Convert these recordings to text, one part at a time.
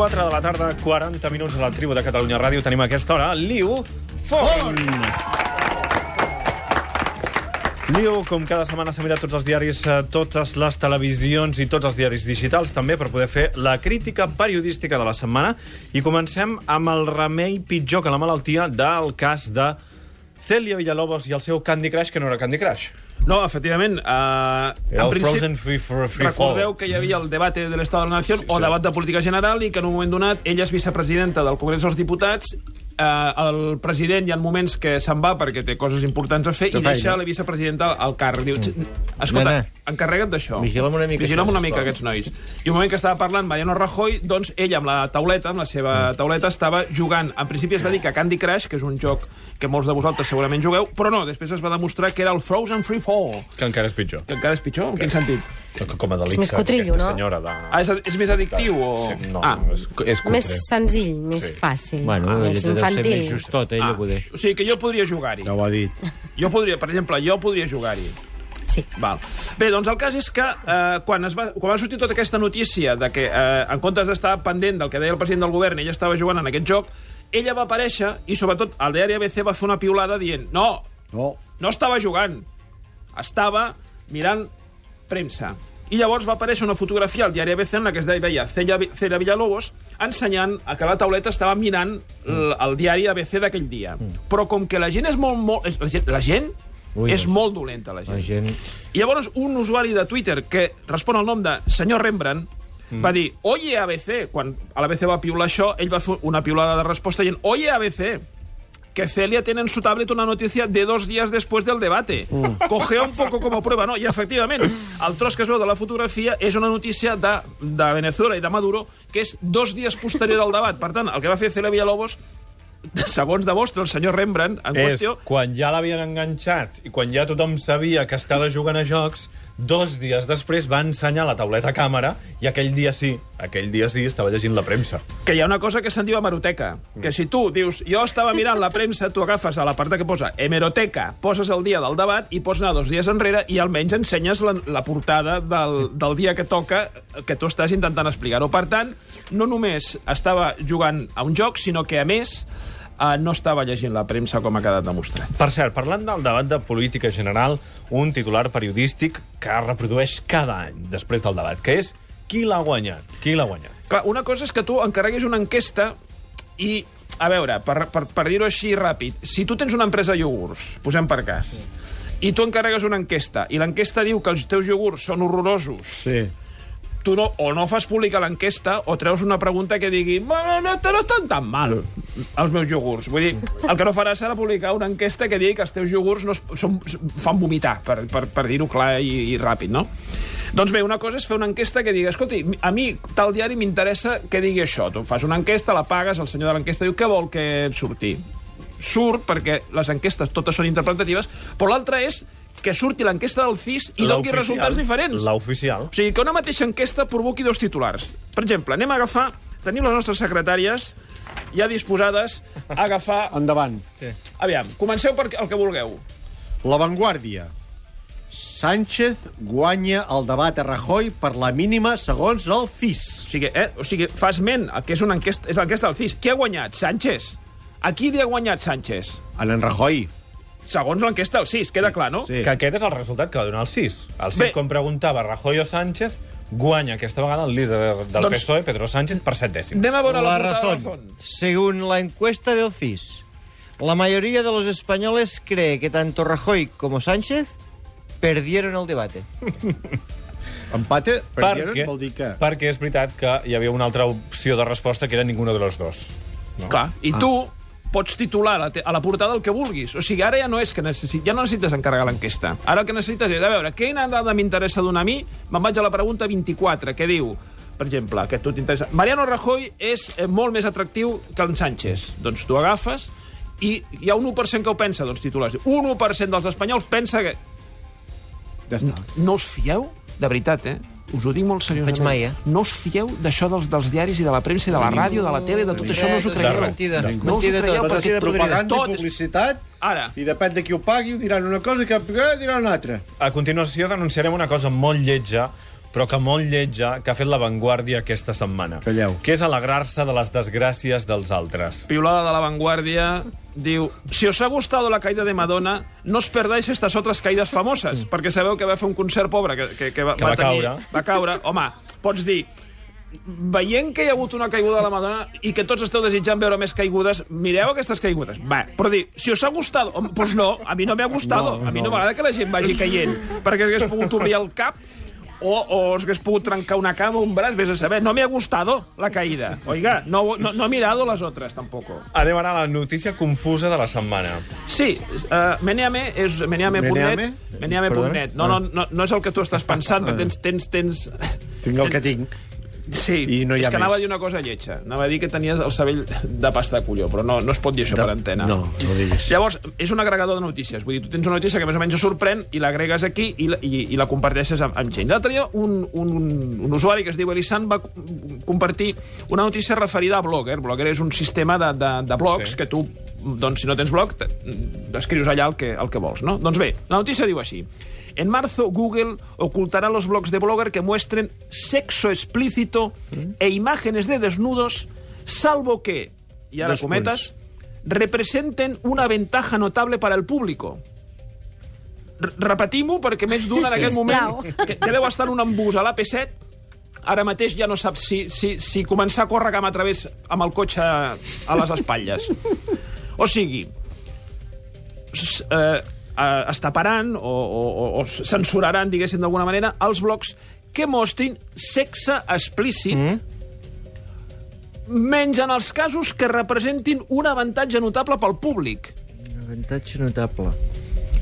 4 de la tarda, 40 minuts a la tribu de Catalunya Ràdio. Tenim a aquesta hora Liu Font. Liu, com cada setmana s'ha mirat tots els diaris, eh, totes les televisions i tots els diaris digitals també per poder fer la crítica periodística de la setmana. I comencem amb el remei pitjor que la malaltia del cas de Celia Villalobos i el seu Candy Crush, que no era Candy Crush. No, efectivament. Uh, Era en el principi, Frozen Free, free, free recordeu Fall. que hi havia el debate de l'Estat de la Nació Sí, o sí. debat de política general i que en un moment donat ella és vicepresidenta del Congrés dels Diputats eh, el president hi ha moments que se'n va perquè té coses importants a fer i feina. deixa la vicepresidenta al càrrec. Diu, escolta, Nena. encarrega't d'això. Vigila'm una mica Vigila'm una mica aquests nois. I un moment que estava parlant Mariano Rajoy, doncs ella amb la tauleta, amb la seva tauleta, estava jugant. En principi es va dir que Candy Crush, que és un joc que molts de vosaltres segurament jugueu, però no, després es va demostrar que era el Frozen Free Fall, Que encara és pitjor. que encara és pitjor, en quin sentit? Com a delicte, És més cotrillo, no? senyora de... Ah, és, és més addictiu o...? Sí, no, ah, és, és cutre. Més senzill, més Sí. fàcil, Bueno, ella més deu ser infantil. més justot, ella, ah, poder. o sigui que jo podria jugar-hi. Ja ho ha dit. Jo podria, per exemple, jo podria jugar-hi. Sí. Val. Bé, doncs el cas és que eh, quan, es va, quan va sortir tota aquesta notícia de que, eh, en comptes d'estar pendent del que deia el president del govern, ella estava jugant en aquest joc, ella va aparèixer i, sobretot, el diari ABC va fer una piulada dient no, No. no estava jugant, estava mirant premsa. I llavors va aparèixer una fotografia al diari ABC en la que es deia Celia, Celia Villalobos ensenyant a que la tauleta estava mirant el, el diari ABC d'aquell dia. Però com que la gent és molt... molt la gent, la gent Ui, és doncs. molt dolenta, la gent. La gent... I llavors un usuari de Twitter que respon al nom de senyor Rembrandt va dir, oye ABC, quan a l'ABC va piular això, ell va fer una piulada de resposta dient, oye ABC, que Celia tiene en su tablet una noticia de dos días después del debate. Cogea un poco como prueba, no? I, efectivament, el tros que es veu de la fotografia és una notícia de, de Venezuela i de Maduro que és dos dies posterior al debat. Per tant, el que va fer Celia Villalobos, segons de vostre, el senyor Rembrandt, en És qüestió... quan ja l'havien enganxat i quan ja tothom sabia que estava jugant a jocs, dos dies després va ensenyar la tauleta a càmera i aquell dia sí, aquell dia sí estava llegint la premsa. que hi ha una cosa que se'n diu hemeroteca, que si tu dius, jo estava mirant la premsa, tu agafes a la part que posa hemeroteca, poses el dia del debat i pots anar dos dies enrere i almenys ensenyes la, la portada del, del dia que toca que tu estàs intentant explicar-ho. Per tant, no només estava jugant a un joc, sinó que, a més, eh, no estava llegint la premsa com ha quedat demostrat. Per cert, parlant del debat de política general, un titular periodístic que es reprodueix cada any després del debat, que és qui l'ha guanyat? Qui l'ha guanyat? Clar, una cosa és que tu encarreguis una enquesta i, a veure, per, per, per dir-ho així ràpid, si tu tens una empresa de iogurts, posem per cas, i tu encarregues una enquesta, i l'enquesta diu que els teus iogurts són horrorosos, Sí. tu no, o no fas pública l'enquesta o treus una pregunta que digui "Bueno, no, no estan tan mal els meus iogurts. Vull dir, el que no faràs serà publicar una enquesta que digui que els teus iogurts no es, són, fan vomitar, per, per, per dir-ho clar i, i ràpid, no? Doncs bé, una cosa és fer una enquesta que digui escolti, a mi tal diari m'interessa que digui això. Tu fas una enquesta, la pagues, el senyor de l'enquesta diu què vol que surti? Surt perquè les enquestes totes són interpretatives, però l'altra és que surti l'enquesta del CIS i doni resultats diferents. L'oficial. O sigui, que una mateixa enquesta provoqui dos titulars. Per exemple, anem a agafar... Tenim les nostres secretàries ja disposades a agafar... Endavant. Aviam, comenceu per el que vulgueu. La Vanguardia. Sánchez guanya el debat a Rajoy per la mínima segons el CIS. O sigui, eh? o sigui fa esment que és una enquesta, és l'enquesta del CIS. Qui ha guanyat? Sánchez. A qui li ha guanyat Sánchez? En en Rajoy. Segons l'enquesta del CIS, queda clar, no? Sí. Que aquest és el resultat que va donar el CIS. El CIS, Bé. com preguntava Rajoy o Sánchez, guanya aquesta vegada el líder del Doncs- PSOE, Pedro Sánchez, per set dècims. Anem a veure la, La portada de razón. Según la encuesta del CIS, la mayoría de los españoles cree que tanto Rajoy como Sánchez perdieron el debate. Empate, perdieron, Perquè, vol dir que... perquè és veritat que hi havia una altra opció de resposta que era ninguno de los dos. No? Clar, i tu pots titular a la, a la portada el que vulguis. O sigui, ara ja no és que necessit, ja no necessites encarregar l'enquesta. Ara el que necessites és, a veure, quina dada m'interessa donar a mi? Me'n vaig a la pregunta 24, que diu, per exemple, que tu t'interessa... Mariano Rajoy és eh, molt més atractiu que en Sánchez. Doncs tu agafes i hi ha un 1% que ho pensa, doncs titulars. Un 1% dels espanyols pensa que... Ja està. No us fieu? De veritat, eh? Us ho dic molt seriosament. Faig mai, eh? No us fieu d'això dels, dels diaris i de la premsa i de la ràdio, de la tele, de tot això, no us ho creieu. és mentida. No us ho Mentida creieu tot. perquè podrida. Propaganda tot i és- publicitat, Ara, i depèn de qui ho pagui, diran una cosa i que eh, diran una altra. A continuació denunciarem una cosa molt lletja, però que molt lletja, que ha fet la Vanguardia aquesta setmana. Calleu. Que és alegrar-se de les desgràcies dels altres. Piulada de la vanguardia diu si os ha gustado la caída de Madonna no os perdáis estas otras caídas famosas perquè sabeu que va fer un concert pobre que, que, que, va, Que va tenir, caure. va caure home, pots dir veient que hi ha hagut una caiguda de la Madonna i que tots esteu desitjant veure més caigudes, mireu aquestes caigudes. Va, però dir, si us ha gustat, doncs no, a mi no m'ha gustat. No, a mi no no. m'agrada que la gent vagi caient, perquè hagués pogut obrir el cap o, o es hagués pogut trencar una cama o un braç, vés a saber. No me ha gustado la caída. Oiga, no, no, no he mirado las otras, tampoco. Anem ara a la notícia confusa de la setmana. Sí, uh, Meneame és meneame.net. Meneame? Meneame.net. No, no, no, no és el que tu estàs pensant, perquè tens... tens, tens... Tinc el que tinc. Sí, I no hi ha és que anava a més. dir una cosa lletja. Anava a dir que tenies el cervell de pasta de colló, però no, no es pot dir això per antena. No, no diguis. Llavors, és un agregador de notícies. Vull dir, tu tens una notícia que més o menys sorprèn i l'agregues aquí i la, i, i la comparteixes amb, amb gent. L'altre dia, un, un, un usuari que es diu Elisan va co- compartir una notícia referida a Blogger. Blogger és un sistema de, de, de blogs Sí. que tu, doncs, si no tens blog, escrius allà el que, el que vols, no? Doncs bé, la notícia diu així. En marzo, Google ocultará los blogs de Blogger que muestren sexo explícito e imágenes de desnudos, salvo que, y ahora cometas, representen una ventaja notable para el público. Repetim-ho perquè més d'una en aquest moment que, que deu estar en un embús a l'AP7 ara mateix ja no sap si, si, si començar a córrer camp a través amb el cotxe a les espatlles. O sigui, eh, eh, es taparan o, o, o- o censuraran, diguéssim d'alguna manera, els blocs que mostrin sexe explícit mm? menys en els casos que representin un avantatge notable pel públic. Avantatge notable.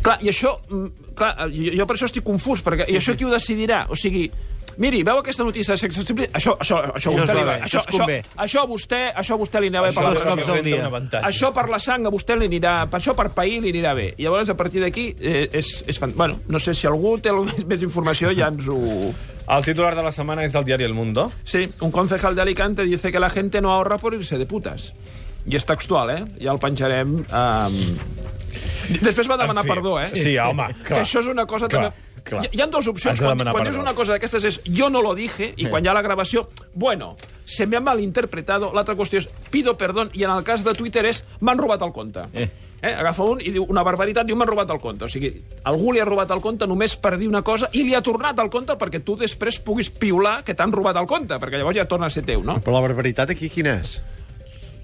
Clar, i això... mm, Clar, jo, jo per això estic confús, perquè i això qui ho decidirà? O sigui, miri, veu aquesta notícia de sexe explícit? Això, això, això, a vostè li va bé, Això, això es això, convé. això, a vostè, això a vostè li anirà bé per la dos cops pressió. dia. Això per la sang a vostè li anirà... Per això per pair li anirà bé. I llavors, a partir d'aquí, eh, és, és fan... Bueno, no sé si algú té alguna més informació, ja ens ho... El titular de la setmana és del diari El Mundo. Sí, un concejal de Alicante dice que la gente no ahorra por irse de putas. I és textual, eh? Ja el penjarem... Um... Després va demanar fi, perdó, eh? sí, home, Que clar. això és una cosa Clar, també... clar. Hi, hi ha dues opcions. Quan, quan és una cosa d'aquestes és yo no lo dije, i quan hi ha la gravació, bueno, se me ha malinterpretado. L'altra qüestió és pido perdón, i en el cas de Twitter és m'han robat el compte. Eh. Eh, agafa un i diu una barbaritat, diu m'han robat el compte. O sigui, algú li ha robat el compte només per dir una cosa i li ha tornat el compte perquè tu després puguis piular que t'han robat el compte, perquè llavors ja torna a ser teu, no? Però la barbaritat aquí quina és?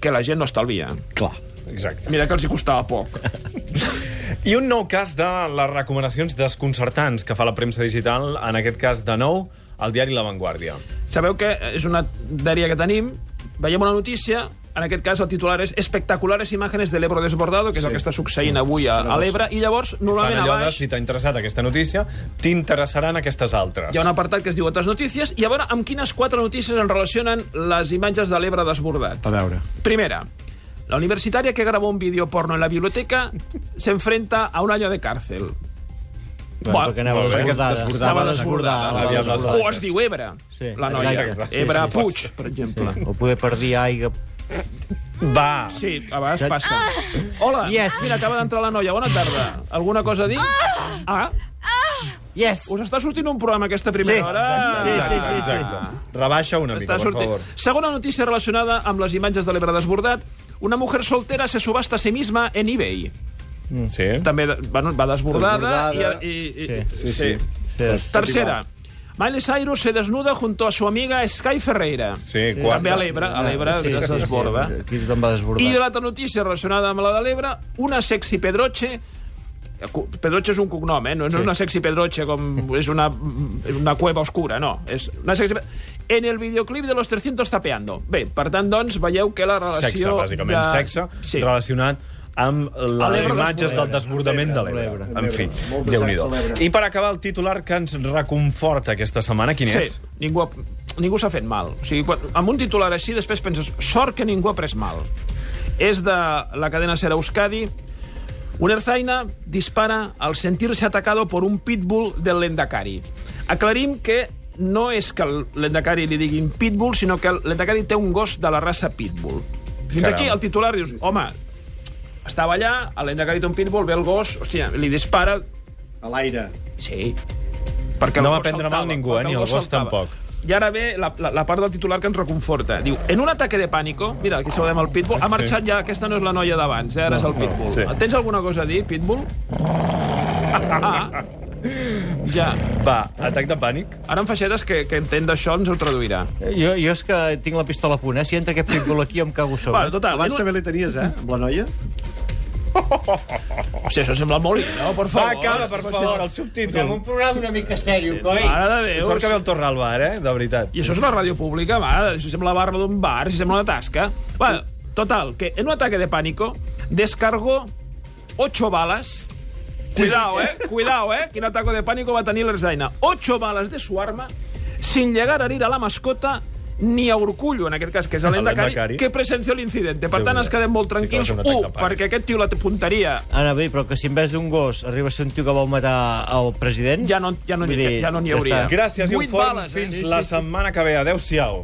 Que la gent no estalvia. Clar. Exacte. Mira que els hi costava poc. I un nou cas de les recomanacions desconcertants que fa la premsa digital, en aquest cas, de nou, el diari La Vanguardia. Sabeu que és una dèria que tenim, veiem una notícia, en aquest cas el titular és espectaculares imágenes de l'Ebro desbordado, que és sí. el que està succeint avui a, a l'Ebre, i llavors, normalment a allò de, baix, si t'ha interessat aquesta notícia, t'interessaran aquestes altres. hi ha un apartat que es diu Altres notícies, i a veure amb quines quatre notícies en relacionen les imatges de l'Ebre desbordat. A veure. Primera, la universitaria que grabó un vídeo porno en la biblioteca se enfrenta a un año de cárcel. Bueno, perquè anava desbordada. Desbordada, Anava desbordada. desbordada. O Salsa. es diu Ebre, Sí, la noia. exacte. Ebre Sí, sí. Puig, per exemple. O poder per dir aigua... Va! Sí, a vegades passa. Hola, Yes. mira, acaba d'entrar la noia. Bona tarda. Alguna cosa a dir? Ah, Yes! us està sortint un programa aquesta primera Sí, hora? sí, sí, sí, sí. Exacte. Rebaixa una mica, Està per sortint. favor. Segona notícia relacionada amb les imatges de l'Ebre desbordat. Una mujer soltera se subasta a sí misma en eBay. Sí? També bueno, va desbordada. Desbordada. I, i, i, Sí, sí, sí. Sí. Tercera. Miley Cyrus se desnuda junto a su amiga Sky Ferreira. Sí, També quarta. a l'Ebre, a l'Ebre Sí, es sí, desborda. Sí, aquí tothom va desbordar. I l'altra notícia relacionada amb la de l'Ebre, una sexy pedroche Pedroche és un cognom, eh? No és una sexy pedroche com és una, una cueva oscura, no. És una sexy... En el videoclip de los 300 zapeando. Bé, per tant, doncs, veieu que la relació... Sexe, bàsicament. de... Sexe Sí. relacionat amb les imatges del desbordament de l'Ebre. l'Ebre. En fi, déu nhi. I per acabar, el titular que ens reconforta aquesta setmana, quin Sí, és? ningú, ha- ningú s'ha fet mal. O sigui, quan, amb un titular així, després penses, sort que ningú ha pres mal. És de la cadena Ser Euskadi. Un erzaina dispara al sentir-se atacado por un pitbull del Lendakari. Aclarim que no és que el Lendakari li diguin pitbull, sinó que el Lendakari té un gos de la raça pitbull. Fins Caram. aquí el titular dius, home, estava allà, el Lendakari té un pitbull, ve el gos, hòstia, li dispara, A l'aire. Sí. Perquè No va prendre saltava, mal ningú, eh, ni el gos gos saltava. tampoc. I ara ve la, la, la part del titular que ens reconforta. Diu, en un ataque de pánico... Mira, aquí saludem el Pitbull. Ha marxat ja, aquesta no és la noia d'abans, eh? ara és el Pitbull. sí. Tens alguna cosa a dir, Pitbull? Ah, ja. Va, atac de pànic. Ara en Feixedes, que, que entén d'això, ens ho traduirà. Jo, jo és que tinc la pistola a punt, eh? Si entra aquest pitbull aquí, em cago sobre. Bueno, total, Abans un... també li tenies, eh, amb la noia? Hòstia, això sembla molt lindo, no? Per Va, favor. acaba, per favor, el subtítol. programa una mica sèrio, Mare de Déu. Sort que ve el tornar al bar, eh? De veritat. I això és una ràdio pública, va, això sembla la barra d'un bar, si sembla una tasca. Bueno, total, que en un ataque de pánico descargó ocho balas Cuidao, eh? Cuidao, eh? Quin ataque de pánico va tenir l'Erzaina. Ocho balas de su arma sin llegar a herir a la mascota ni a Urcullo, en aquest cas, que és l'Endacari, que presenció l'incidente. Per tant, ens quedem molt Sí tranquils. ser un perquè aquest tio la punteria Ara bé, però que si en vez d'un gos arriba a ser un tio que vol matar el president... ja no, ja no, n'hi dir, ja no n'hi ja hauria. Gràcies i un Vuit forn bales, eh? fins Sí, la sí, sí. setmana que ve. Adéu-siau.